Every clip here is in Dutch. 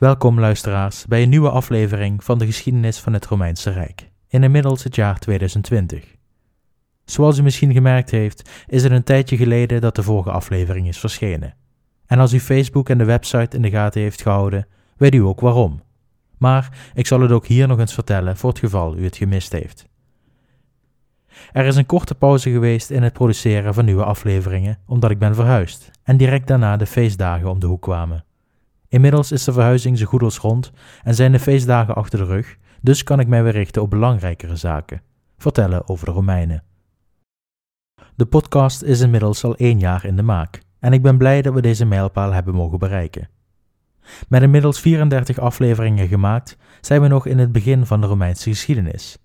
Welkom luisteraars bij een nieuwe aflevering van de geschiedenis van het Romeinse Rijk, in inmiddels het jaar 2020. Zoals u misschien gemerkt heeft, is het een tijdje geleden dat de vorige aflevering is verschenen. En als u Facebook en de website in de gaten heeft gehouden, weet u ook waarom. Maar ik zal het ook hier nog eens vertellen voor het geval u het gemist heeft. Er is een korte pauze geweest in het produceren van nieuwe afleveringen, omdat ik ben verhuisd en direct daarna de feestdagen om de hoek kwamen. Inmiddels is de verhuizing zo goed als rond en zijn de feestdagen achter de rug, dus kan ik mij weer richten op belangrijkere zaken: vertellen over de Romeinen. De podcast is inmiddels al één jaar in de maak en ik ben blij dat we deze mijlpaal hebben mogen bereiken. Met inmiddels 34 afleveringen gemaakt zijn we nog in het begin van de Romeinse geschiedenis.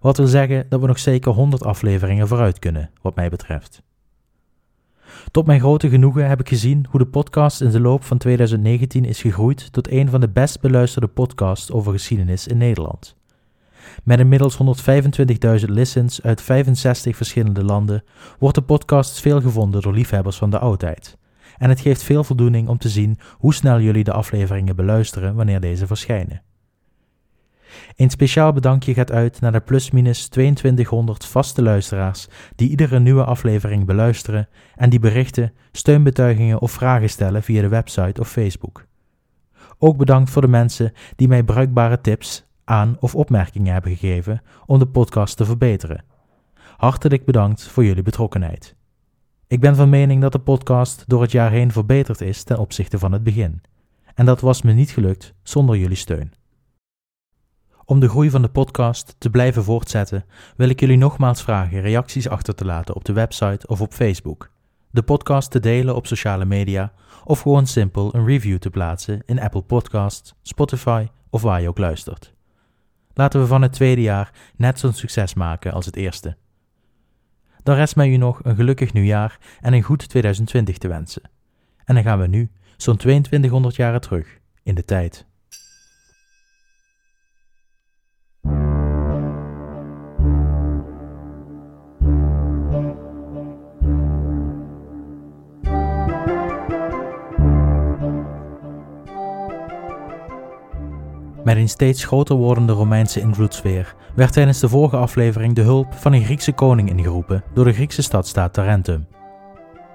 Wat wil zeggen dat we nog zeker 100 afleveringen vooruit kunnen, wat mij betreft. Tot mijn grote genoegen heb ik gezien hoe de podcast in de loop van 2019 is gegroeid tot een van de best beluisterde podcasts over geschiedenis in Nederland. Met inmiddels 125.000 listens uit 65 verschillende landen wordt de podcast veel gevonden door liefhebbers van de oudheid. En het geeft veel voldoening om te zien hoe snel jullie de afleveringen beluisteren wanneer deze verschijnen. Een speciaal bedankje gaat uit naar de plusminus 2200 vaste luisteraars die iedere nieuwe aflevering beluisteren en die berichten, steunbetuigingen of vragen stellen via de website of Facebook. Ook bedankt voor de mensen die mij bruikbare tips, aan of opmerkingen hebben gegeven om de podcast te verbeteren. Hartelijk bedankt voor jullie betrokkenheid. Ik ben van mening dat de podcast door het jaar heen verbeterd is ten opzichte van het begin. En dat was me niet gelukt zonder jullie steun. Om de groei van de podcast te blijven voortzetten, wil ik jullie nogmaals vragen reacties achter te laten op de website of op Facebook, de podcast te delen op sociale media of gewoon simpel een review te plaatsen in Apple Podcasts, Spotify of waar je ook luistert. Laten we van het tweede jaar net zo'n succes maken als het eerste. Dan rest mij u nog een gelukkig nieuwjaar en een goed 2020 te wensen. En dan gaan we nu, zo'n 2200 jaren terug, in de tijd. Met een steeds groter wordende Romeinse invloedssfeer werd tijdens de vorige aflevering de hulp van een Griekse koning ingeroepen door de Griekse stadstaat Tarentum.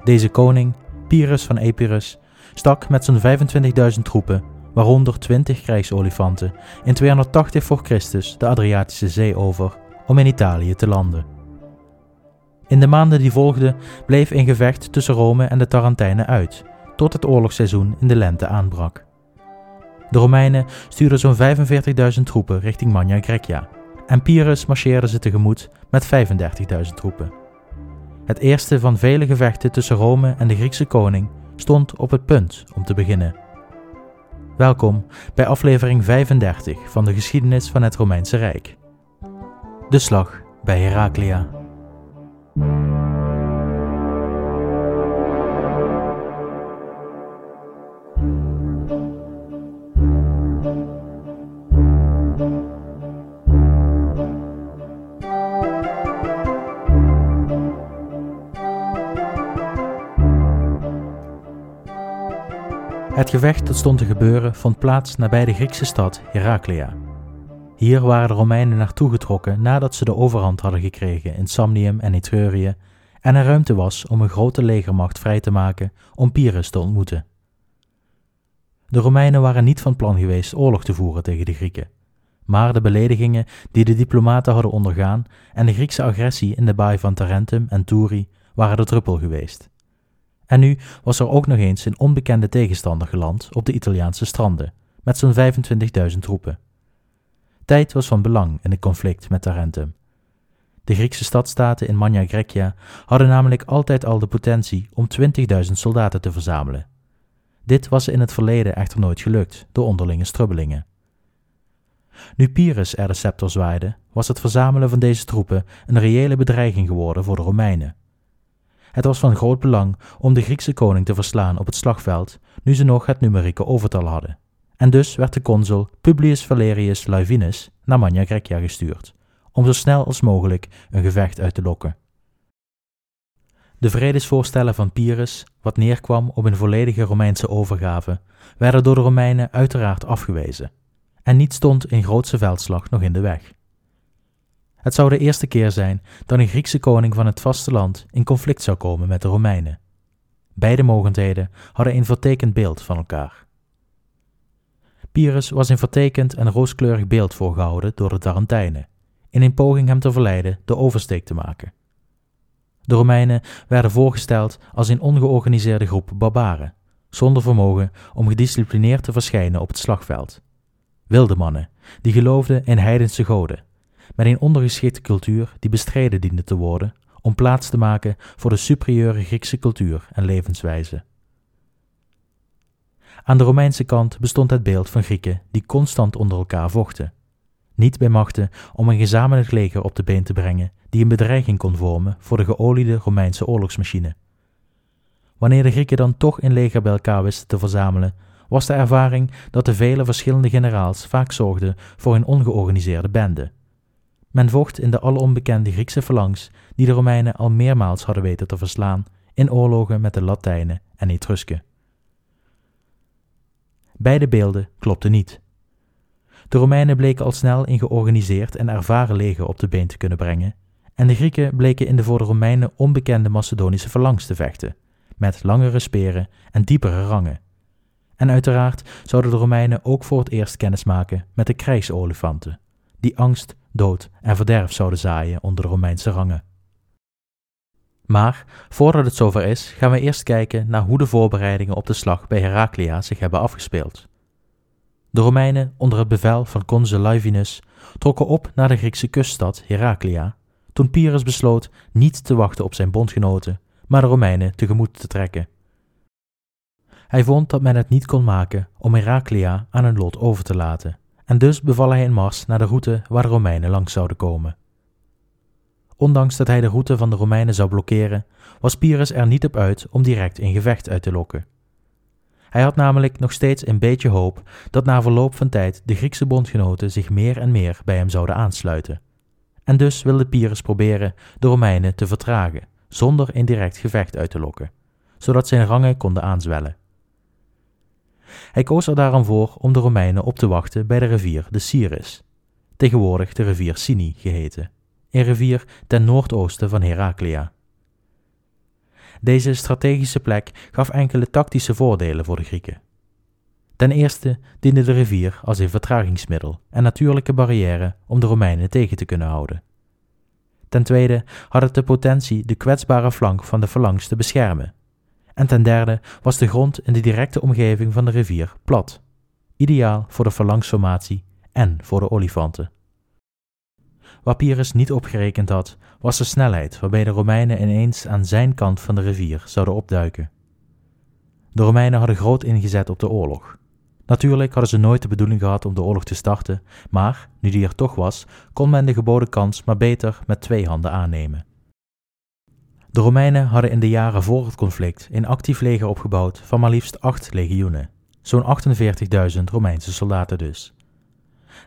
Deze koning, Pyrrhus van Epirus, stak met zijn 25.000 troepen, waaronder 20 krijgsolifanten, in 280 voor Christus de Adriatische Zee over om in Italië te landen. In de maanden die volgden bleef een gevecht tussen Rome en de Tarentijnen uit, tot het oorlogsseizoen in de lente aanbrak. De Romeinen stuurden zo'n 45.000 troepen richting Magna Grecia en Pyrrhus marcheerde ze tegemoet met 35.000 troepen. Het eerste van vele gevechten tussen Rome en de Griekse koning stond op het punt om te beginnen. Welkom bij aflevering 35 van de geschiedenis van het Romeinse Rijk. De slag bij Heraclea. Het gevecht dat stond te gebeuren vond plaats nabij de Griekse stad Heraclea. Hier waren de Romeinen naartoe getrokken nadat ze de overhand hadden gekregen in Samnium en Etrurië en er ruimte was om een grote legermacht vrij te maken om Pyrrhus te ontmoeten. De Romeinen waren niet van plan geweest oorlog te voeren tegen de Grieken, maar de beledigingen die de diplomaten hadden ondergaan en de Griekse agressie in de baai van Tarentum en Turi waren de druppel geweest. En nu was er ook nog eens een onbekende tegenstander geland op de Italiaanse stranden, met zo'n 25.000 troepen. Tijd was van belang in het conflict met Tarentum. De Griekse stadstaten in Magna Grecia hadden namelijk altijd al de potentie om 20.000 soldaten te verzamelen. Dit was in het verleden echter nooit gelukt door onderlinge strubbelingen. Nu Pyrrhus er de scepter zwaaide, was het verzamelen van deze troepen een reële bedreiging geworden voor de Romeinen. Het was van groot belang om de Griekse koning te verslaan op het slagveld, nu ze nog het numerieke overtal hadden. En dus werd de consul Publius Valerius Laevinus naar Magna Grecia gestuurd, om zo snel als mogelijk een gevecht uit te lokken. De vredesvoorstellen van Pyrrhus, wat neerkwam op een volledige Romeinse overgave, werden door de Romeinen uiteraard afgewezen. En niet stond een grootse veldslag nog in de weg. Het zou de eerste keer zijn dat een Griekse koning van het vasteland in conflict zou komen met de Romeinen. Beide mogendheden hadden een vertekend beeld van elkaar. Pyrrhus was een vertekend en rooskleurig beeld voorgehouden door de Tarentijnen, in een poging hem te verleiden de oversteek te maken. De Romeinen werden voorgesteld als een ongeorganiseerde groep barbaren, zonder vermogen om gedisciplineerd te verschijnen op het slagveld. Wilde mannen, die geloofden in heidense goden, met een ondergeschikte cultuur die bestreden diende te worden om plaats te maken voor de superieure Griekse cultuur en levenswijze. Aan de Romeinse kant bestond het beeld van Grieken die constant onder elkaar vochten, niet bij machten om een gezamenlijk leger op de been te brengen die een bedreiging kon vormen voor de geoliede Romeinse oorlogsmachine. Wanneer de Grieken dan toch een leger bij elkaar wisten te verzamelen, was de ervaring dat de vele verschillende generaals vaak zorgden voor een ongeorganiseerde bende. Men vocht in de alonbekende Griekse phalanx die de Romeinen al meermaals hadden weten te verslaan in oorlogen met de Latijnen en Etrusken. Beide beelden klopten niet. De Romeinen bleken al snel een georganiseerd en ervaren leger op de been te kunnen brengen, en de Grieken bleken in de voor de Romeinen onbekende Macedonische phalanx te vechten, met langere speren en diepere rangen. En uiteraard zouden de Romeinen ook voor het eerst kennis maken met de krijgsolifanten, die angst, dood en verderf zouden zaaien onder de Romeinse rangen. Maar voordat het zover is, gaan we eerst kijken naar hoe de voorbereidingen op de slag bij Heraclea zich hebben afgespeeld. De Romeinen, onder het bevel van consul Livinus, trokken op naar de Griekse kuststad Heraclea, toen Pyrrhus besloot niet te wachten op zijn bondgenoten, maar de Romeinen tegemoet te trekken. Hij vond dat men het niet kon maken om Heraclea aan een lot over te laten, en dus beval hij een mars naar de route waar de Romeinen langs zouden komen. Ondanks dat hij de route van de Romeinen zou blokkeren, was Pyrrhus er niet op uit om direct een gevecht uit te lokken. Hij had namelijk nog steeds een beetje hoop dat na verloop van tijd de Griekse bondgenoten zich meer en meer bij hem zouden aansluiten. En dus wilde Pyrrhus proberen de Romeinen te vertragen, zonder een direct gevecht uit te lokken, zodat zijn rangen konden aanzwellen. Hij koos er daarom voor om de Romeinen op te wachten bij de rivier de Siris, tegenwoordig de rivier Sini geheten, een rivier ten noordoosten van Heraclea. Deze strategische plek gaf enkele tactische voordelen voor de Grieken. Ten eerste diende de rivier als een vertragingsmiddel en natuurlijke barrière om de Romeinen tegen te kunnen houden. Ten tweede had het de potentie de kwetsbare flank van de phalanx te beschermen. En ten derde was de grond in de directe omgeving van de rivier plat, ideaal voor de phalanxformatie en voor de olifanten. Wat Pyrrhus niet opgerekend had, was de snelheid waarbij de Romeinen ineens aan zijn kant van de rivier zouden opduiken. De Romeinen hadden groot ingezet op de oorlog. Natuurlijk hadden ze nooit de bedoeling gehad om de oorlog te starten, maar, nu die er toch was, kon men de geboden kans maar beter met twee handen aannemen. De Romeinen hadden in de jaren voor het conflict een actief leger opgebouwd van maar liefst acht legioenen, zo'n 48.000 Romeinse soldaten dus.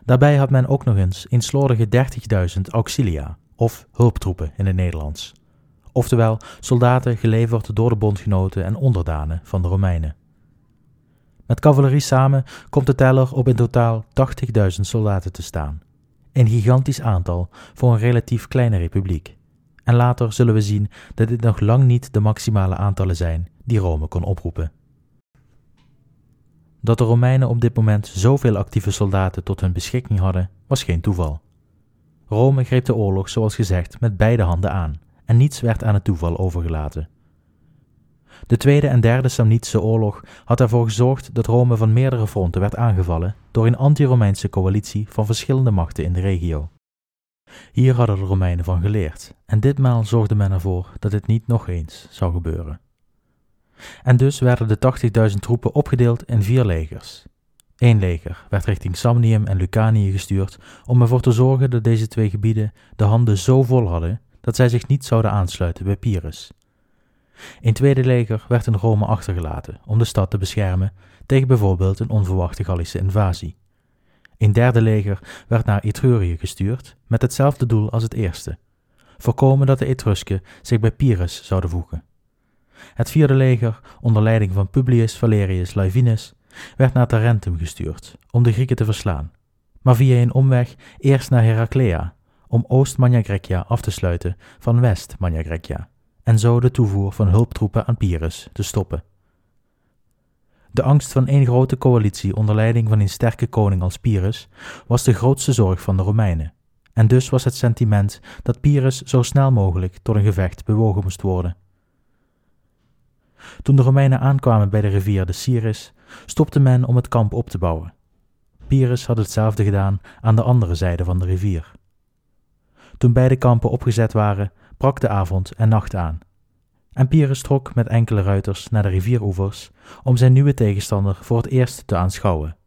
Daarbij had men ook nog eens een slordige 30.000 auxilia, of hulptroepen in het Nederlands. Oftewel soldaten geleverd door de bondgenoten en onderdanen van de Romeinen. Met cavalerie samen komt de teller op in totaal 80.000 soldaten te staan. Een gigantisch aantal voor een relatief kleine republiek. En later zullen we zien dat dit nog lang niet de maximale aantallen zijn die Rome kon oproepen. Dat de Romeinen op dit moment zoveel actieve soldaten tot hun beschikking hadden, was geen toeval. Rome greep de oorlog, zoals gezegd, met beide handen aan, en niets werd aan het toeval overgelaten. De Tweede en Derde Samnitische Oorlog had ervoor gezorgd dat Rome van meerdere fronten werd aangevallen door een anti-Romeinse coalitie van verschillende machten in de regio. Hier hadden de Romeinen van geleerd, en ditmaal zorgde men ervoor dat dit niet nog eens zou gebeuren. En dus werden de 80.000 troepen opgedeeld in vier legers. Eén leger werd richting Samnium en Lucanië gestuurd om ervoor te zorgen dat deze twee gebieden de handen zo vol hadden dat zij zich niet zouden aansluiten bij Pyrrhus. Een tweede leger werd in Rome achtergelaten om de stad te beschermen tegen bijvoorbeeld een onverwachte Gallische invasie. Een derde leger werd naar Etrurië gestuurd met hetzelfde doel als het eerste: voorkomen dat de Etrusken zich bij Pyrrhus zouden voegen. Het vierde leger, onder leiding van Publius Valerius Laevinus, werd naar Tarentum gestuurd om de Grieken te verslaan, maar via een omweg eerst naar Heraclea om Oost-Magna Grecia af te sluiten van West-Magna Grecia en zo de toevoer van hulptroepen aan Pyrrhus te stoppen. De angst van één grote coalitie onder leiding van een sterke koning als Pyrrhus was de grootste zorg van de Romeinen, en dus was het sentiment dat Pyrrhus zo snel mogelijk tot een gevecht bewogen moest worden. Toen de Romeinen aankwamen bij de rivier de Siris, stopte men om het kamp op te bouwen. Pyrrhus had hetzelfde gedaan aan de andere zijde van de rivier. Toen beide kampen opgezet waren, brak de avond en nacht aan. En Pyrrhus trok met enkele ruiters naar de rivieroevers om zijn nieuwe tegenstander voor het eerst te aanschouwen.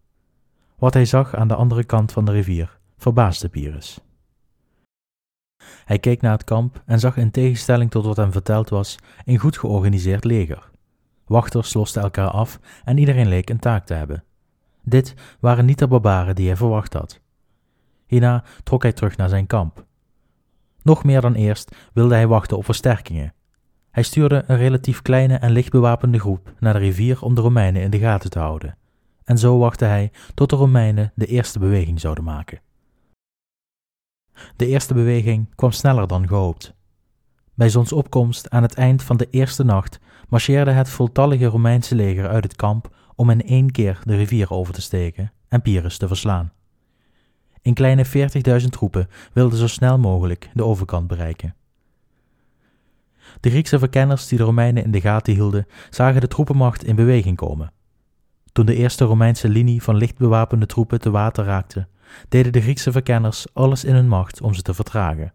Wat hij zag aan de andere kant van de rivier verbaasde Pyrrhus. Hij keek naar het kamp en zag in tegenstelling tot wat hem verteld was een goed georganiseerd leger. Wachters losten elkaar af en iedereen leek een taak te hebben. Dit waren niet de barbaren die hij verwacht had. Hierna trok hij terug naar zijn kamp. Nog meer dan eerst wilde hij wachten op versterkingen. Hij stuurde een relatief kleine en licht bewapende groep naar de rivier om de Romeinen in de gaten te houden. En zo wachtte hij tot de Romeinen de eerste beweging zouden maken. De eerste beweging kwam sneller dan gehoopt. Bij zonsopkomst aan het eind van de eerste nacht marcheerde het voltallige Romeinse leger uit het kamp om in één keer de rivier over te steken en Pyrrhus te verslaan. Een kleine 40.000 troepen wilden zo snel mogelijk de overkant bereiken. De Griekse verkenners die de Romeinen in de gaten hielden, zagen de troepenmacht in beweging komen. Toen de eerste Romeinse linie van licht bewapende troepen te water raakte, deden de Griekse verkenners alles in hun macht om ze te vertragen.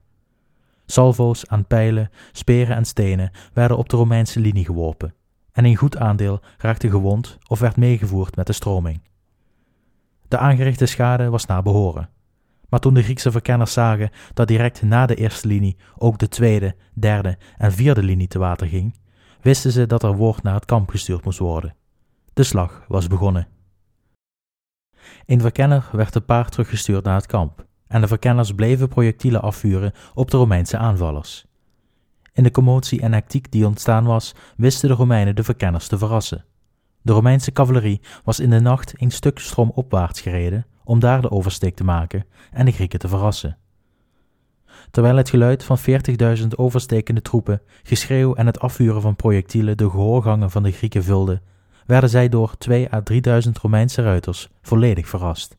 Salvo's aan pijlen, speren en stenen werden op de Romeinse linie geworpen, en een goed aandeel raakte gewond of werd meegevoerd met de stroming. De aangerichte schade was naar behoren. Maar toen de Griekse verkenners zagen dat direct na de eerste linie ook de tweede, derde en vierde linie te water ging, wisten ze dat er woord naar het kamp gestuurd moest worden. De slag was begonnen. Een verkenner werd te paard teruggestuurd naar het kamp, en de verkenners bleven projectielen afvuren op de Romeinse aanvallers. In de commotie en hectiek die ontstaan was, wisten de Romeinen de verkenners te verrassen. De Romeinse cavalerie was in de nacht een stuk stroomopwaarts gereden om daar de oversteek te maken en de Grieken te verrassen. Terwijl het geluid van 40.000 overstekende troepen, geschreeuw en het afvuren van projectielen de gehoorgangen van de Grieken vulde, werden zij door 2 à 3000 Romeinse ruiters volledig verrast.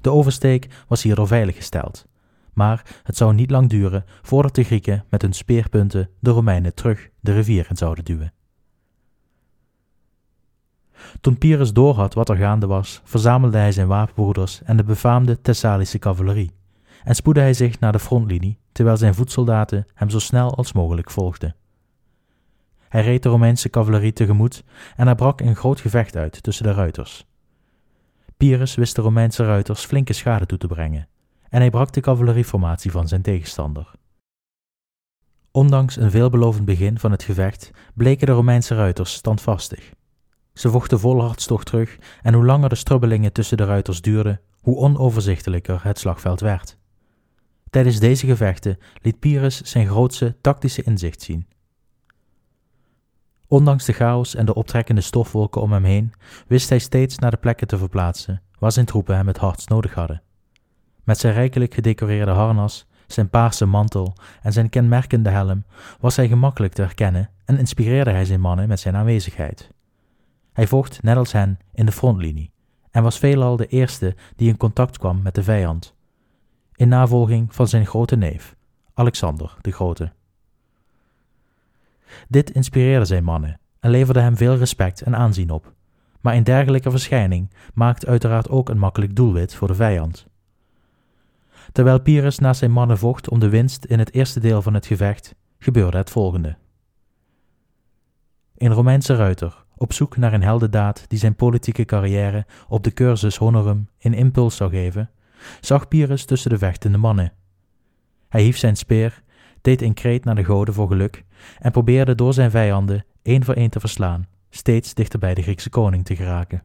De oversteek was hierdoor veiliggesteld, maar het zou niet lang duren voordat de Grieken met hun speerpunten de Romeinen terug de rivier in zouden duwen. Toen Pyrrhus doorhad wat er gaande was, verzamelde hij zijn wapenbroeders en de befaamde Thessalische cavalerie, en spoedde hij zich naar de frontlinie, terwijl zijn voedsoldaten hem zo snel als mogelijk volgden. Hij reed de Romeinse cavalerie tegemoet en er brak een groot gevecht uit tussen de ruiters. Pyrrhus wist de Romeinse ruiters flinke schade toe te brengen, en hij brak de cavalerieformatie van zijn tegenstander. Ondanks een veelbelovend begin van het gevecht bleken de Romeinse ruiters standvastig. Ze vochten vol hartstocht terug en hoe langer de strubbelingen tussen de ruiters duurden, hoe onoverzichtelijker het slagveld werd. Tijdens deze gevechten liet Pyrrhus zijn grootste tactische inzicht zien. Ondanks de chaos en de optrekkende stofwolken om hem heen, wist hij steeds naar de plekken te verplaatsen waar zijn troepen hem het hardst nodig hadden. Met zijn rijkelijk gedecoreerde harnas, zijn paarse mantel en zijn kenmerkende helm was hij gemakkelijk te herkennen en inspireerde hij zijn mannen met zijn aanwezigheid. Hij vocht net als hen in de frontlinie en was veelal de eerste die in contact kwam met de vijand, in navolging van zijn grote neef, Alexander de Grote. Dit inspireerde zijn mannen en leverde hem veel respect en aanzien op, maar een dergelijke verschijning maakt uiteraard ook een makkelijk doelwit voor de vijand. Terwijl Pyrrhus naast zijn mannen vocht om de winst in het eerste deel van het gevecht, gebeurde het volgende. Een Romeinse ruiter, op zoek naar een heldendaad die zijn politieke carrière op de cursus honorum een impuls zou geven, zag Pyrrhus tussen de vechtende mannen. Hij hief zijn speer, deed een kreet naar de goden voor geluk en probeerde door zijn vijanden één voor één te verslaan, steeds dichter bij de Griekse koning te geraken.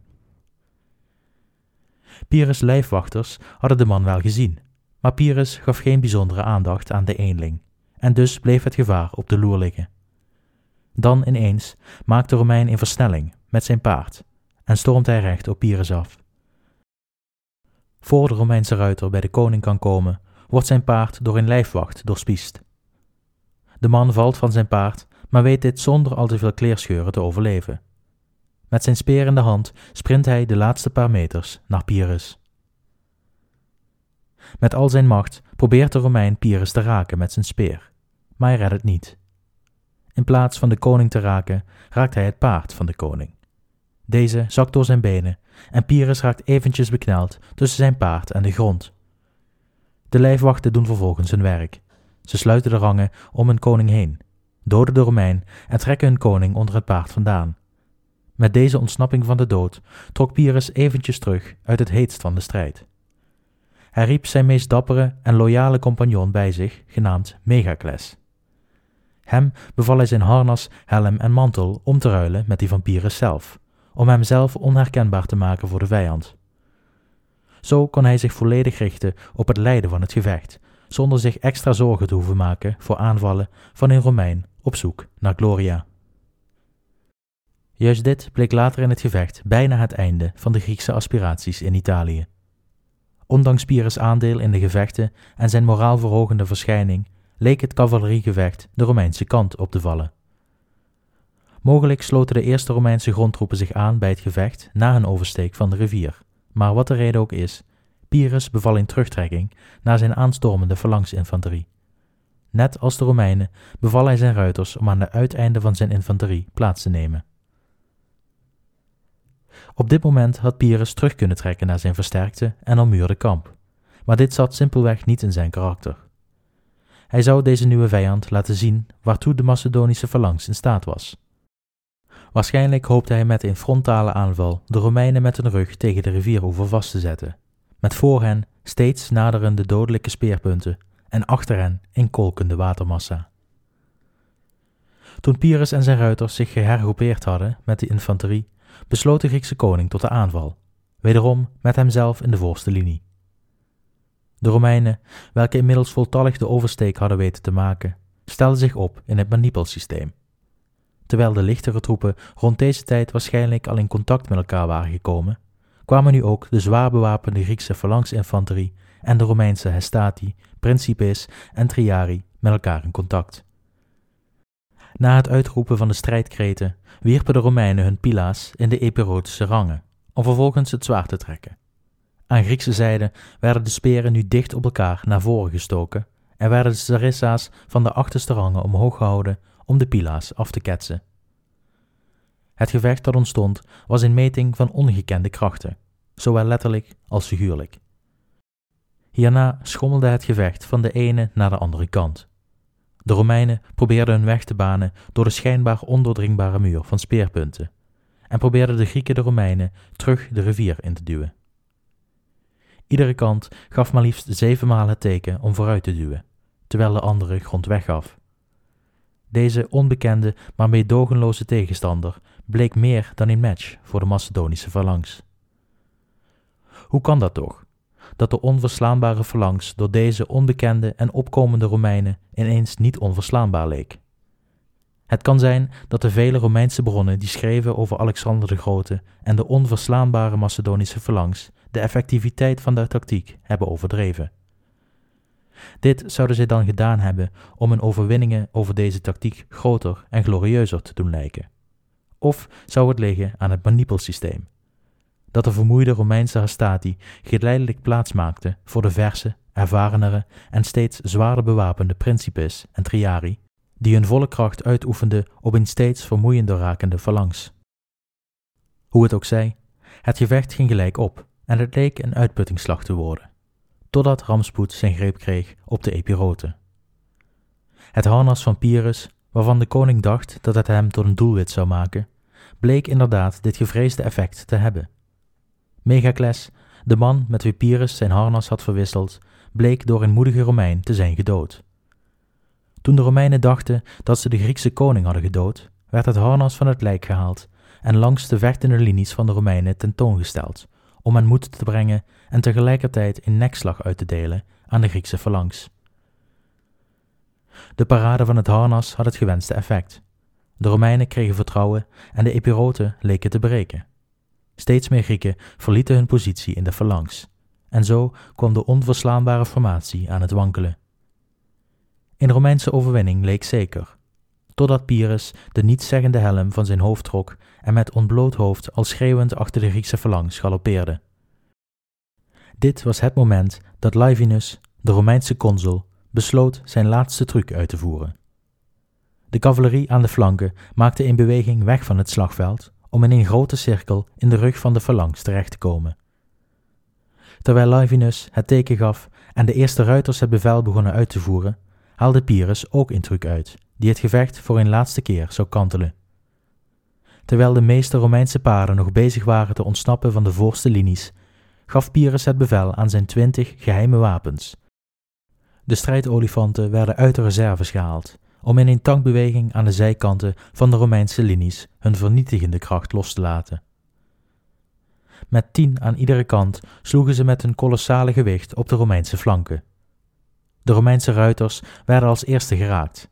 Pyrrhus' lijfwachters hadden de man wel gezien, maar Pyrrhus gaf geen bijzondere aandacht aan de eenling, en dus bleef het gevaar op de loer liggen. Dan ineens maakt de Romein een versnelling met zijn paard en stormt hij recht op Pyrrhus af. Voor de Romeinse ruiter bij de koning kan komen, wordt zijn paard door een lijfwacht doorspiest. De man valt van zijn paard, maar weet dit zonder al te veel kleerscheuren te overleven. Met zijn speer in de hand sprint hij de laatste paar meters naar Pyrrhus. Met al zijn macht probeert de Romein Pyrrhus te raken met zijn speer, maar hij redt het niet. In plaats van de koning te raken, raakt hij het paard van de koning. Deze zakt door zijn benen en Pyrrhus raakt eventjes bekneld tussen zijn paard en de grond. De lijfwachten doen vervolgens hun werk. Ze sluiten de rangen om hun koning heen, doden de Romein en trekken hun koning onder het paard vandaan. Met deze ontsnapping van de dood trok Pyrrhus eventjes terug uit het heetst van de strijd. Hij riep zijn meest dappere en loyale compagnon bij zich, genaamd Megacles. Hem beval hij zijn harnas, helm en mantel om te ruilen met die van Pyrrhus zelf, om hemzelf onherkenbaar te maken voor de vijand. Zo kon hij zich volledig richten op het leiden van het gevecht, zonder zich extra zorgen te hoeven maken voor aanvallen van een Romein op zoek naar Gloria. Juist dit bleek later in het gevecht bijna het einde van de Griekse aspiraties in Italië. Ondanks Pyrrhus' aandeel in de gevechten en zijn moraalverhogende verschijning, leek het cavaleriegevecht de Romeinse kant op te vallen. Mogelijk sloten de eerste Romeinse grondtroepen zich aan bij het gevecht na hun oversteek van de rivier, maar wat de reden ook is, Pyrrhus beval in terugtrekking naar zijn aanstormende phalanxinfanterie. Net als de Romeinen beval hij zijn ruiters om aan de uiteinden van zijn infanterie plaats te nemen. Op dit moment had Pyrrhus terug kunnen trekken naar zijn versterkte en ommuurde kamp, maar dit zat simpelweg niet in zijn karakter. Hij zou deze nieuwe vijand laten zien waartoe de Macedonische phalanx in staat was. Waarschijnlijk hoopte hij met een frontale aanval de Romeinen met hun rug tegen de rivieroever vast te zetten, met voor hen steeds naderende dodelijke speerpunten en achter hen een kolkende watermassa. Toen Pyrrhus en zijn ruiters zich gehergroepeerd hadden met de infanterie, besloot de Griekse koning tot de aanval, wederom met hemzelf in de voorste linie. De Romeinen, welke inmiddels voltallig de oversteek hadden weten te maken, stelden zich op in het manipelsysteem. Terwijl de lichtere troepen rond deze tijd waarschijnlijk al in contact met elkaar waren gekomen, kwamen nu ook de zwaar bewapende Griekse phalanxinfanterie en de Romeinse hestati, principes en triari met elkaar in contact. Na het uitroepen van de strijdkreten wierpen de Romeinen hun pila's in de epirotische rangen, om vervolgens het zwaard te trekken. Aan Griekse zijde werden de speren nu dicht op elkaar naar voren gestoken en werden de sarissa's van de achterste rangen omhoog gehouden om de pila's af te ketsen. Het gevecht dat ontstond was een meting van ongekende krachten, zowel letterlijk als figuurlijk. Hierna schommelde het gevecht van de ene naar de andere kant. De Romeinen probeerden hun weg te banen door de schijnbaar ondoordringbare muur van speerpunten en probeerden de Grieken de Romeinen terug de rivier in te duwen. Iedere kant gaf maar liefst zevenmaal het teken om vooruit te duwen, terwijl de andere grond weggaf. Deze onbekende maar meedogenloze tegenstander bleek meer dan een match voor de Macedonische phalanx. Hoe kan dat toch? Dat de onverslaanbare phalanx door deze onbekende en opkomende Romeinen ineens niet onverslaanbaar leek. Het kan zijn dat de vele Romeinse bronnen die schreven over Alexander de Grote en de onverslaanbare Macedonische phalanx de effectiviteit van de tactiek hebben overdreven. Dit zouden zij dan gedaan hebben om hun overwinningen over deze tactiek groter en glorieuzer te doen lijken. Of zou het liggen aan het manipelsysteem, dat de vermoeide Romeinse hastati geleidelijk plaats maakte voor de verse, ervarenere en steeds zwaarder bewapende principes en triari, die hun volle kracht uitoefenden op een steeds vermoeiender rakende phalanx. Hoe het ook zij, het gevecht ging gelijk op en het leek een uitputtingsslag te worden, totdat Ramspoed zijn greep kreeg op de epirote. Het harnas van Pyrrhus, waarvan de koning dacht dat het hem tot een doelwit zou maken, bleek inderdaad dit gevreesde effect te hebben. Megacles, de man met wie Pyrrhus zijn harnas had verwisseld, bleek door een moedige Romein te zijn gedood. Toen de Romeinen dachten dat ze de Griekse koning hadden gedood, werd het harnas van het lijk gehaald en langs de vechtende linies van de Romeinen tentoongesteld, om hen moed te brengen en tegelijkertijd een nekslag uit te delen aan de Griekse phalanx. De parade van het harnas had het gewenste effect. De Romeinen kregen vertrouwen en de Epiroten leken te breken. Steeds meer Grieken verlieten hun positie in de phalanx, en zo kwam de onverslaanbare formatie aan het wankelen. Een Romeinse overwinning leek zeker, totdat Pyrrhus de nietszeggende helm van zijn hoofd trok en met ontbloot hoofd al schreeuwend achter de Griekse phalanx galoppeerde. Dit was het moment dat Livinus, de Romeinse consul, besloot zijn laatste truc uit te voeren. De cavalerie aan de flanken maakte een beweging weg van het slagveld om in een grote cirkel in de rug van de phalanx terecht te komen. Terwijl Livinus het teken gaf en de eerste ruiters het bevel begonnen uit te voeren, haalde Pyrrhus ook een truc uit, die het gevecht voor een laatste keer zou kantelen. Terwijl de meeste Romeinse paarden nog bezig waren te ontsnappen van de voorste linies, gaf Pyrrhus het bevel aan zijn twintig geheime wapens. De strijdolifanten werden uit de reserves gehaald, om in een tankbeweging aan de zijkanten van de Romeinse linies hun vernietigende kracht los te laten. Met tien aan iedere kant sloegen ze met hun kolossale gewicht op de Romeinse flanken. De Romeinse ruiters werden als eerste geraakt.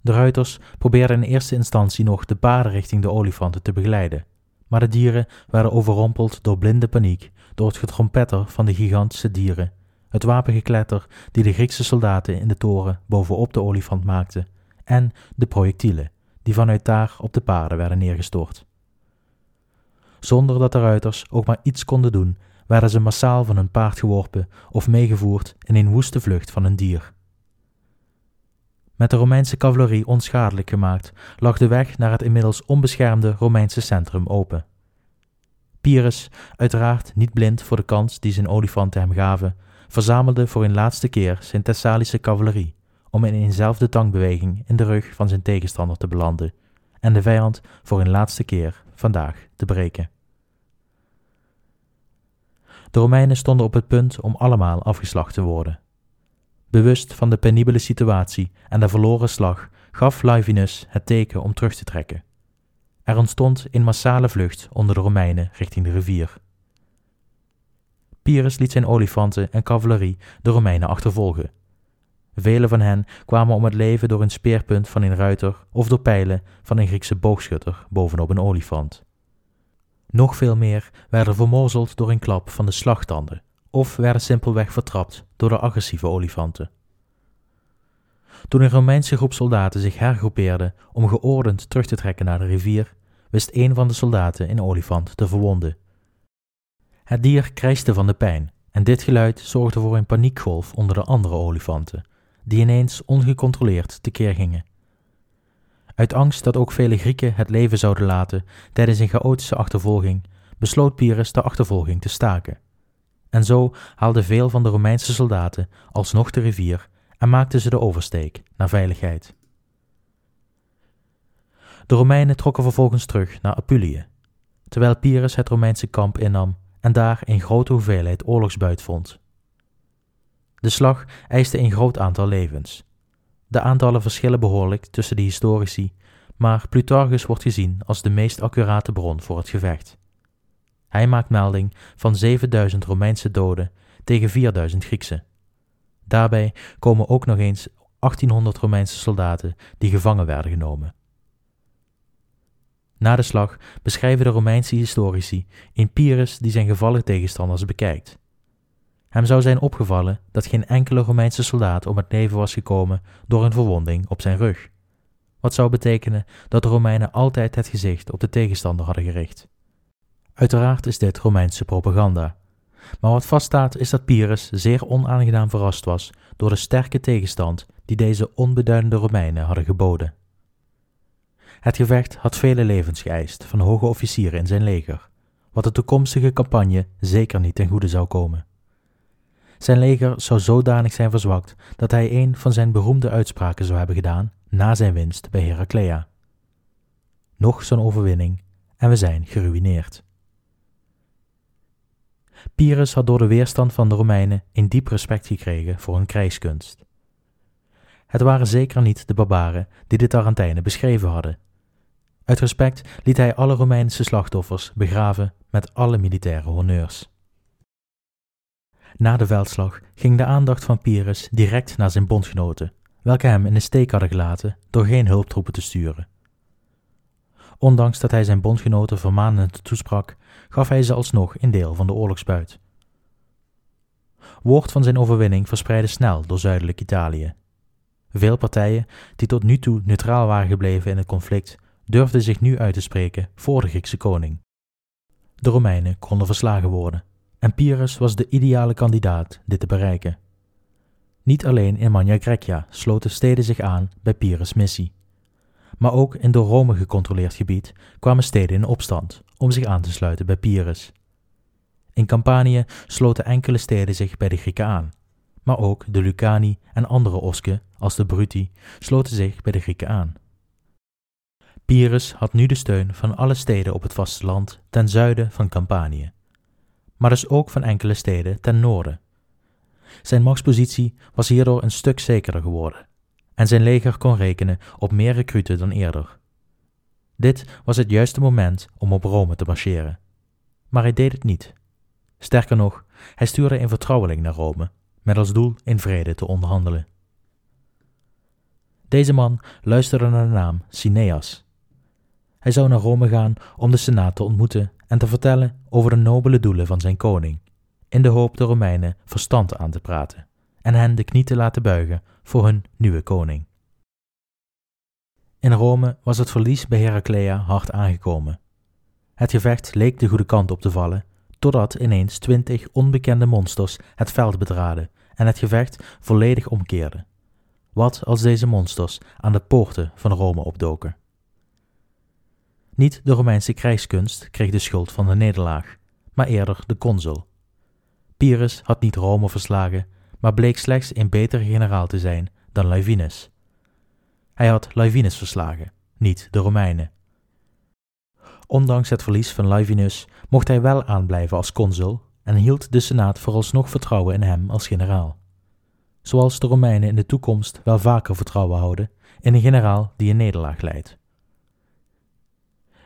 De ruiters probeerden in eerste instantie nog de paarden richting de olifanten te begeleiden, maar de dieren werden overrompeld door blinde paniek, door het getrompetter van de gigantische dieren, het wapengekletter die de Griekse soldaten in de toren bovenop de olifant maakten, en de projectielen die vanuit daar op de paarden werden neergestort. Zonder dat de ruiters ook maar iets konden doen, werden ze massaal van hun paard geworpen of meegevoerd in een woeste vlucht van een dier. Met de Romeinse cavalerie onschadelijk gemaakt, lag de weg naar het inmiddels onbeschermde Romeinse centrum open. Pyrrhus, uiteraard niet blind voor de kans die zijn olifanten hem gaven, verzamelde voor een laatste keer zijn Thessalische cavalerie om in eenzelfde tankbeweging in de rug van zijn tegenstander te belanden en de vijand voor een laatste keer vandaag te breken. De Romeinen stonden op het punt om allemaal afgeslacht te worden. Bewust van de penibele situatie en de verloren slag gaf Livinus het teken om terug te trekken. Er ontstond een massale vlucht onder de Romeinen richting de rivier. Pyrrhus liet zijn olifanten en cavalerie de Romeinen achtervolgen. Velen van hen kwamen om het leven door een speerpunt van een ruiter of door pijlen van een Griekse boogschutter bovenop een olifant. Nog veel meer werden vermorzeld door een klap van de slagtanden of werden simpelweg vertrapt door de agressieve olifanten. Toen een Romeinse groep soldaten zich hergroepeerde om geordend terug te trekken naar de rivier, wist een van de soldaten een olifant te verwonden. Het dier krijste van de pijn en dit geluid zorgde voor een paniekgolf onder de andere olifanten, die ineens ongecontroleerd tekeer gingen. Uit angst dat ook vele Grieken het leven zouden laten tijdens een chaotische achtervolging, besloot Pyrrhus de achtervolging te staken. En zo haalden veel van de Romeinse soldaten alsnog de rivier en maakten ze de oversteek naar veiligheid. De Romeinen trokken vervolgens terug naar Apulië, terwijl Pyrrhus het Romeinse kamp innam en daar een grote hoeveelheid oorlogsbuit vond. De slag eiste een groot aantal levens. De aantallen verschillen behoorlijk tussen de historici, maar Plutarchus wordt gezien als de meest accurate bron voor het gevecht. Hij maakt melding van 7000 Romeinse doden tegen 4000 Griekse. Daarbij komen ook nog eens 1800 Romeinse soldaten die gevangen werden genomen. Na de slag beschrijven de Romeinse historici een Pyrrhus die zijn gevallen tegenstanders bekijkt. Hem zou zijn opgevallen dat geen enkele Romeinse soldaat om het leven was gekomen door een verwonding op zijn rug. Wat zou betekenen dat de Romeinen altijd het gezicht op de tegenstander hadden gericht. Uiteraard is dit Romeinse propaganda. Maar wat vaststaat is dat Pyrrhus zeer onaangenaam verrast was door de sterke tegenstand die deze onbeduidende Romeinen hadden geboden. Het gevecht had vele levens geëist van hoge officieren in zijn leger, wat de toekomstige campagne zeker niet ten goede zou komen. Zijn leger zou zodanig zijn verzwakt dat hij een van zijn beroemde uitspraken zou hebben gedaan na zijn winst bij Heraclea. Nog zo'n overwinning en we zijn geruineerd. Pyrrhus had door de weerstand van de Romeinen een diep respect gekregen voor hun krijgskunst. Het waren zeker niet de barbaren die de Tarentijnen beschreven hadden. Uit respect liet hij alle Romeinse slachtoffers begraven met alle militaire honneurs. Na de veldslag ging de aandacht van Pyrrhus direct naar zijn bondgenoten, welke hem in de steek hadden gelaten door geen hulptroepen te sturen. Ondanks dat hij zijn bondgenoten vermanend toesprak, gaf hij ze alsnog een deel van de oorlogsbuit. Woord van zijn overwinning verspreidde snel door zuidelijk Italië. Veel partijen, die tot nu toe neutraal waren gebleven in het conflict, durfden zich nu uit te spreken voor de Griekse koning. De Romeinen konden verslagen worden, en Pyrrhus was de ideale kandidaat dit te bereiken. Niet alleen in Magna Grecia sloten steden zich aan bij Pyrrhus' missie, maar ook in door Rome gecontroleerd gebied kwamen steden in opstand om zich aan te sluiten bij Pyrrhus. In Campanië sloten enkele steden zich bij de Grieken aan, maar ook de Lucani en andere osken, als de Bruti, sloten zich bij de Grieken aan. Pyrrhus had nu de steun van alle steden op het vasteland ten zuiden van Campanië, maar dus ook van enkele steden ten noorden. Zijn machtspositie was hierdoor een stuk zekerder geworden en zijn leger kon rekenen op meer recruten dan eerder. Dit was het juiste moment om op Rome te marcheren. Maar hij deed het niet. Sterker nog, hij stuurde een vertrouweling naar Rome, met als doel in vrede te onderhandelen. Deze man luisterde naar de naam Cineas. Hij zou naar Rome gaan om de Senaat te ontmoeten en te vertellen over de nobele doelen van zijn koning, in de hoop de Romeinen verstand aan te praten en hen de knie te laten buigen voor hun nieuwe koning. In Rome was het verlies bij Heraclea hard aangekomen. Het gevecht leek de goede kant op te vallen, totdat ineens twintig onbekende monsters het veld betraden en het gevecht volledig omkeerde. Wat als deze monsters aan de poorten van Rome opdoken? Niet de Romeinse krijgskunst kreeg de schuld van de nederlaag, maar eerder de consul. Pyrrhus had niet Rome verslagen, maar bleek slechts een betere generaal te zijn dan Laevinus. Hij had Laevinus verslagen, niet de Romeinen. Ondanks het verlies van Laevinus mocht hij wel aanblijven als consul en hield de Senaat vooralsnog vertrouwen in hem als generaal. Zoals de Romeinen in de toekomst wel vaker vertrouwen houden in een generaal die een nederlaag leidt.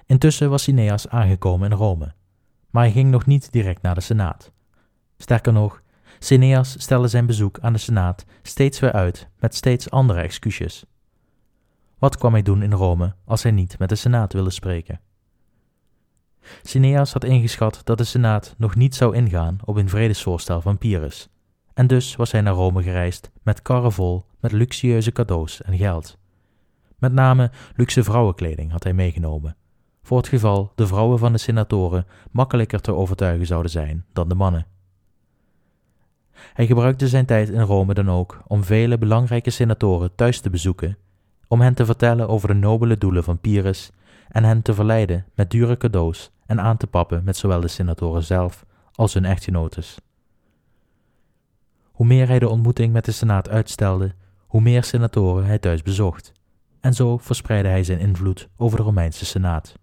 Intussen was Cineas aangekomen in Rome, maar hij ging nog niet direct naar de Senaat. Sterker nog, Cineas stelde zijn bezoek aan de Senaat steeds weer uit met steeds andere excuses. Wat kwam hij doen in Rome als hij niet met de Senaat wilde spreken? Cineas had ingeschat dat de Senaat nog niet zou ingaan op een vredesvoorstel van Pyrrhus, en dus was hij naar Rome gereisd met karren vol met luxueuze cadeaus en geld. Met name luxe vrouwenkleding had hij meegenomen, voor het geval de vrouwen van de senatoren makkelijker te overtuigen zouden zijn dan de mannen. Hij gebruikte zijn tijd in Rome dan ook om vele belangrijke senatoren thuis te bezoeken, om hen te vertellen over de nobele doelen van Pyrrhus en hen te verleiden met dure cadeaus en aan te pappen met zowel de senatoren zelf als hun echtgenotes. Hoe meer hij de ontmoeting met de Senaat uitstelde, hoe meer senatoren hij thuis bezocht, en zo verspreidde hij zijn invloed over de Romeinse Senaat.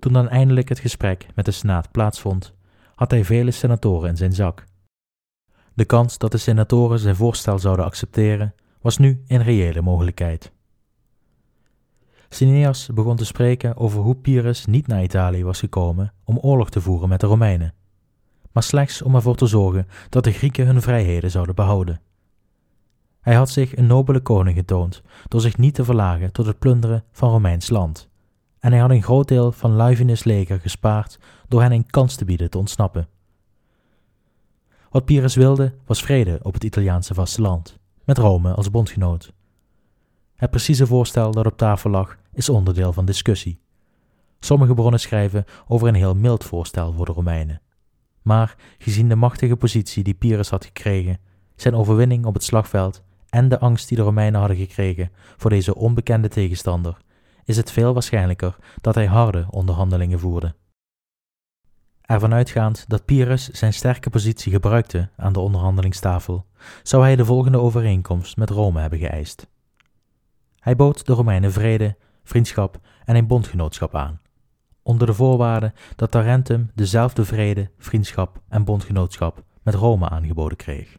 Toen dan eindelijk het gesprek met de Senaat plaatsvond, had hij vele senatoren in zijn zak. De kans dat de senatoren zijn voorstel zouden accepteren was nu een reële mogelijkheid. Cineas begon te spreken over hoe Pyrrhus niet naar Italië was gekomen om oorlog te voeren met de Romeinen, maar slechts om ervoor te zorgen dat de Grieken hun vrijheden zouden behouden. Hij had zich een nobele koning getoond door zich niet te verlagen tot het plunderen van Romeins land, en hij had een groot deel van Laevinus' leger gespaard door hen een kans te bieden te ontsnappen. Wat Pyrrhus wilde was vrede op het Italiaanse vasteland, met Rome als bondgenoot. Het precieze voorstel dat op tafel lag is onderdeel van discussie. Sommige bronnen schrijven over een heel mild voorstel voor de Romeinen. Maar gezien de machtige positie die Pyrrhus had gekregen, zijn overwinning op het slagveld en de angst die de Romeinen hadden gekregen voor deze onbekende tegenstander, is het veel waarschijnlijker dat hij harde onderhandelingen voerde. Ervan uitgaand dat Pyrrhus zijn sterke positie gebruikte aan de onderhandelingstafel, zou hij de volgende overeenkomst met Rome hebben geëist. Hij bood de Romeinen vrede, vriendschap en een bondgenootschap aan, onder de voorwaarde dat Tarentum dezelfde vrede, vriendschap en bondgenootschap met Rome aangeboden kreeg.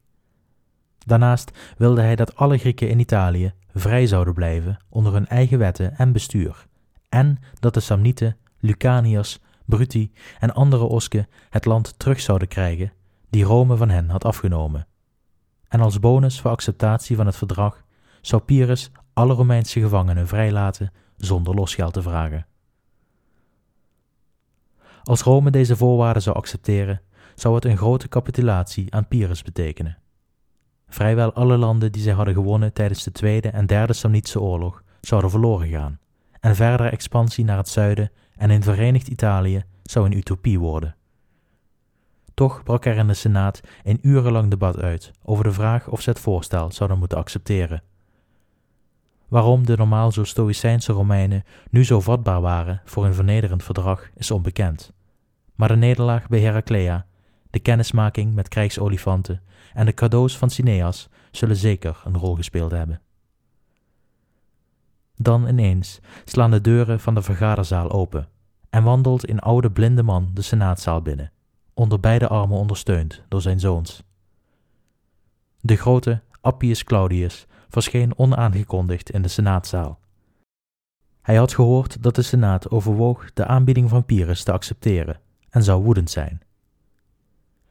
Daarnaast wilde hij dat alle Grieken in Italië vrij zouden blijven onder hun eigen wetten en bestuur, en dat de Samnieten, Lucaniërs, Bruti en andere Osken het land terug zouden krijgen die Rome van hen had afgenomen. en als bonus voor acceptatie van het verdrag zou Pyrrhus alle Romeinse gevangenen vrijlaten zonder losgeld te vragen. Als Rome deze voorwaarden zou accepteren, zou het een grote capitulatie aan Pyrrhus betekenen. Vrijwel alle landen die zij hadden gewonnen tijdens de Tweede en Derde Samnitische Oorlog zouden verloren gaan, en verdere expansie naar het zuiden en in Verenigd Italië zou een utopie worden. Toch brak er in de Senaat een urenlang debat uit over de vraag of ze het voorstel zouden moeten accepteren. Waarom de normaal zo stoïcijnse Romeinen nu zo vatbaar waren voor een vernederend verdrag is onbekend. Maar de nederlaag bij Heraclea, de kennismaking met krijgsolifanten en de cadeaus van Cineas zullen zeker een rol gespeeld hebben. Dan ineens slaan de deuren van de vergaderzaal open en wandelt een oude blinde man de senaatzaal binnen, onder beide armen ondersteund door zijn zoons. De grote Appius Claudius verscheen onaangekondigd in de senaatzaal. Hij had gehoord dat de senaat overwoog de aanbieding van Pyrrhus te accepteren en zou woedend zijn.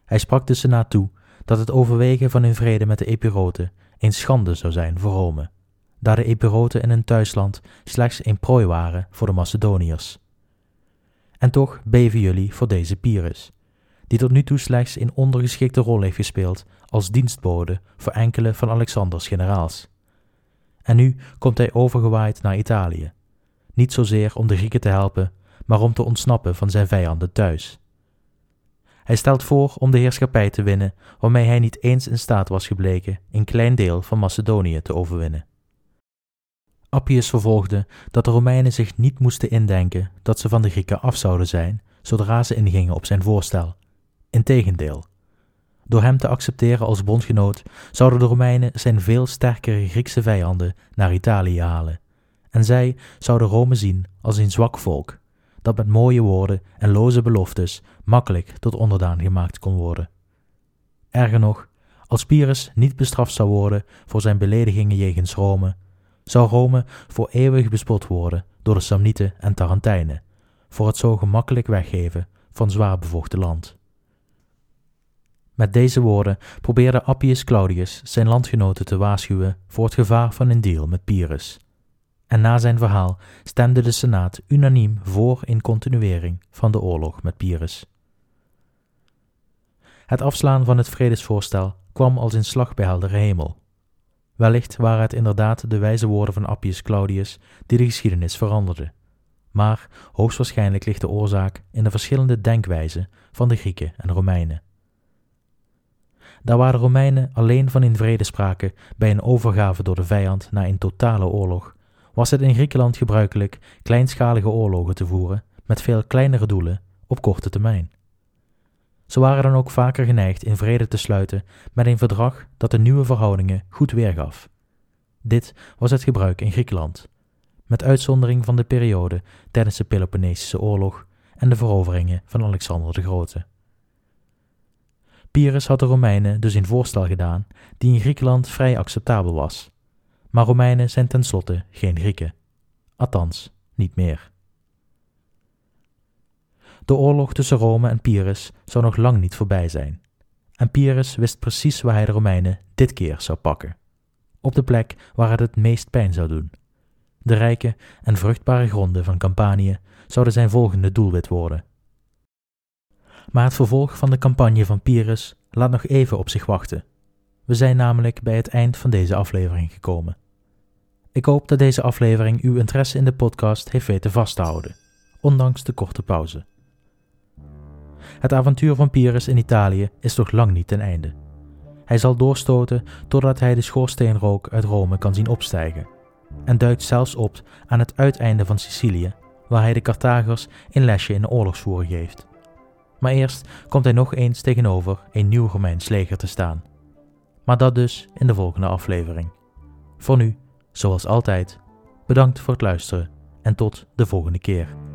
Hij sprak de senaat toe dat het overwegen van een vrede met de Epiroten een schande zou zijn voor Rome, daar de Epiroten in hun thuisland slechts een prooi waren voor de Macedoniërs. En toch beven jullie voor deze Pyrrhus, die tot nu toe slechts een ondergeschikte rol heeft gespeeld als dienstbode voor enkele van Alexanders generaals. En nu komt hij overgewaaid naar Italië, niet zozeer om de Grieken te helpen, maar om te ontsnappen van zijn vijanden thuis. Hij stelt voor om de heerschappij te winnen, waarmee hij niet eens in staat was gebleken een klein deel van Macedonië te overwinnen. Appius vervolgde dat de Romeinen zich niet moesten indenken dat ze van de Grieken af zouden zijn zodra ze ingingen op zijn voorstel. Integendeel, door hem te accepteren als bondgenoot zouden de Romeinen zijn veel sterkere Griekse vijanden naar Italië halen, en zij zouden Rome zien als een zwak volk dat met mooie woorden en loze beloftes makkelijk tot onderdaan gemaakt kon worden. Erger nog, als Pyrrhus niet bestraft zou worden voor zijn beledigingen jegens Rome, zou Rome voor eeuwig bespot worden door de Samnieten en Tarentijnen, voor het zo gemakkelijk weggeven van zwaar bevochten land. Met deze woorden probeerde Appius Claudius zijn landgenoten te waarschuwen voor het gevaar van een deal met Pyrrhus en na zijn verhaal stemde de Senaat unaniem voor een continuering van de oorlog met Pyrrhus. Het afslaan van het vredesvoorstel kwam als een slag bij heldere hemel. Wellicht waren het inderdaad de wijze woorden van Appius Claudius die de geschiedenis veranderden, maar hoogstwaarschijnlijk ligt de oorzaak in de verschillende denkwijzen van de Grieken en Romeinen. Daar waar de Romeinen alleen van in vrede spraken bij een overgave door de vijand na een totale oorlog, was het in Griekenland gebruikelijk kleinschalige oorlogen te voeren met veel kleinere doelen op korte termijn. Ze waren dan ook vaker geneigd in vrede te sluiten met een verdrag dat de nieuwe verhoudingen goed weergaf. Dit was het gebruik in Griekenland, met uitzondering van de periode tijdens de Peloponnesische oorlog en de veroveringen van Alexander de Grote. Pyrrhus had de Romeinen dus een voorstel gedaan die in Griekenland vrij acceptabel was maar Romeinen zijn tenslotte geen Grieken. Althans, niet meer. De oorlog tussen Rome en Pyrrhus zou nog lang niet voorbij zijn. En Pyrrhus wist precies waar hij de Romeinen dit keer zou pakken. Op de plek waar het het meest pijn zou doen. De rijke en vruchtbare gronden van Campanië zouden zijn volgende doelwit worden. Maar het vervolg van de campagne van Pyrrhus laat nog even op zich wachten. We zijn namelijk bij het eind van deze aflevering gekomen. Ik hoop dat deze aflevering uw interesse in de podcast heeft weten vasthouden, ondanks de korte pauze. Het avontuur van Pyrrhus in Italië is toch lang niet ten einde. Hij zal doorstoten totdat hij de schoorsteenrook uit Rome kan zien opstijgen, en duikt zelfs op aan het uiteinde van Sicilië, waar hij de Carthagers een lesje in de oorlogsvoering geeft. Maar eerst komt hij nog eens tegenover een nieuw Romeins leger te staan. Maar dat dus in de volgende aflevering. Voor nu Zoals altijd, bedankt voor het luisteren en tot de volgende keer.